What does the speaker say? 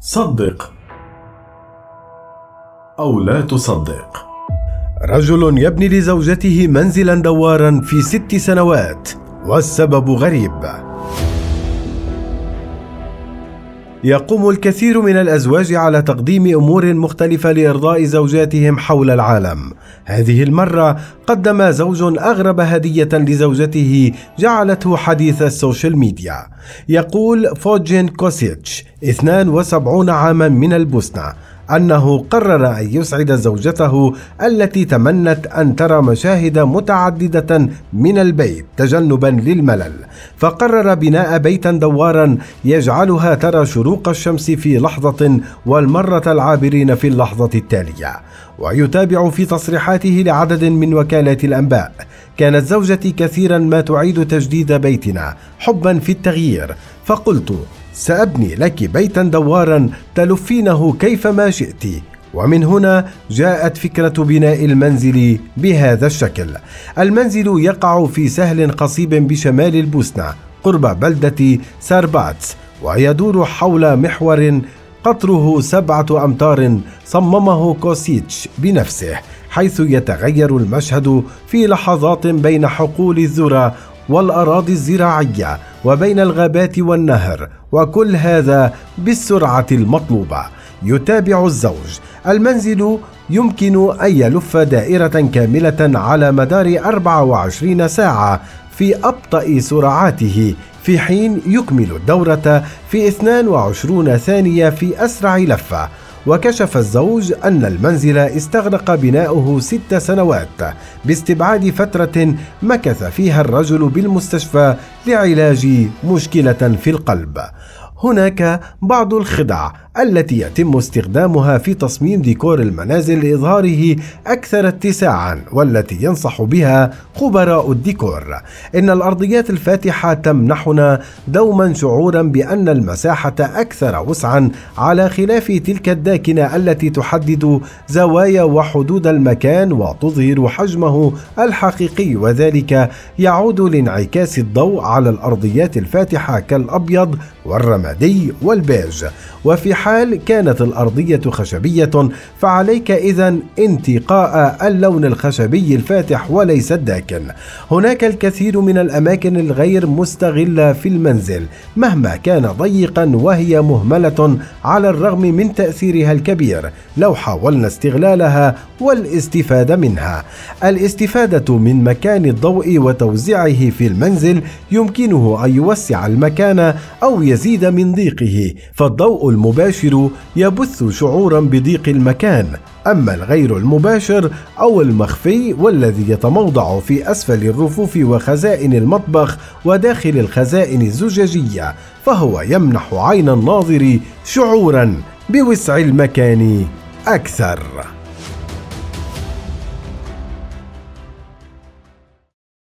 صدق أو لا تصدق. رجل يبني لزوجته منزلا دوارا في ست سنوات والسبب غريب. يقوم الكثير من الأزواج على تقديم أمور مختلفة لإرضاء زوجاتهم حول العالم. هذه المرة قدم زوج أغرب هدية لزوجته جعلته حديث ال social media. يقول فوجين كوسيتش 72 عاما من البوسنة. أنه قرر أن يسعد زوجته التي تمنت أن ترى مشاهد متعددة من البيت تجنبا للملل. فقرر بناء بيتا دوارا يجعلها ترى شروق الشمس في لحظة والمرة العابرين في اللحظة التالية. ويتابع في تصريحاته لعدد من وكالات الأنباء. كانت زوجتي كثيرا ما تعيد تجديد بيتنا حبا في التغيير. فقلت سأبني لك بيتا دوارا تلفينه كيفما شئت ومن هنا جاءت فكرة بناء المنزل بهذا الشكل. المنزل يقع في سهل خصيب بشمال البوسنة قرب بلدة سارباتس ويدور حول محور قطره سبعة أمتار صممه كوسيتش بنفسه حيث يتغير المشهد في لحظات بين حقول الذرة والأراضي الزراعية وبين الغابات والنهر وكل هذا بالسرعة المطلوبة. يتابع الزوج. المنزل يمكن أن يلف دائرة كاملة على مدار 24 ساعة في أبطأ سرعاته في حين يكمل الدورة في 22 ثانية في أسرع لفة. وكشف الزوج أن المنزل استغرق بناؤه ست سنوات باستبعاد فترة مكث فيها الرجل بالمستشفى لعلاج مشكلة في القلب. هناك بعض الخدع التي يتم استخدامها في تصميم ديكور المنازل لإظهاره أكثر اتساعا والتي ينصح بها خبراء الديكور. إن الأرضيات الفاتحة تمنحنا دوما شعورا بأن المساحة أكثر وسعا على خلاف تلك الداكنة التي تحدد زوايا وحدود المكان وتظهر حجمه الحقيقي وذلك يعود لانعكاس الضوء على الأرضيات الفاتحة كالأبيض والرمادي والبيج وفي حال كانت الأرضية خشبية فعليك إذا انتقاء اللون الخشبي الفاتح وليس الداكن. هناك الكثير من الأماكن الغير مستغلة في المنزل مهما كان ضيقا وهي مهملة على الرغم من تأثيرها الكبير لو حاولنا استغلالها والاستفادة منها. الاستفادة من مكان الضوء وتوزيعه في المنزل يمكنه أن يوسع المكان أو يزيد من ضيقه فالضوء المباشر يبث شعورا بضيق المكان. أما الغير المباشر أو المخفي والذي يتموضع في أسفل الرفوف وخزائن المطبخ وداخل الخزائن الزجاجية فهو يمنح عين الناظر شعورا بوسع المكان أكثر.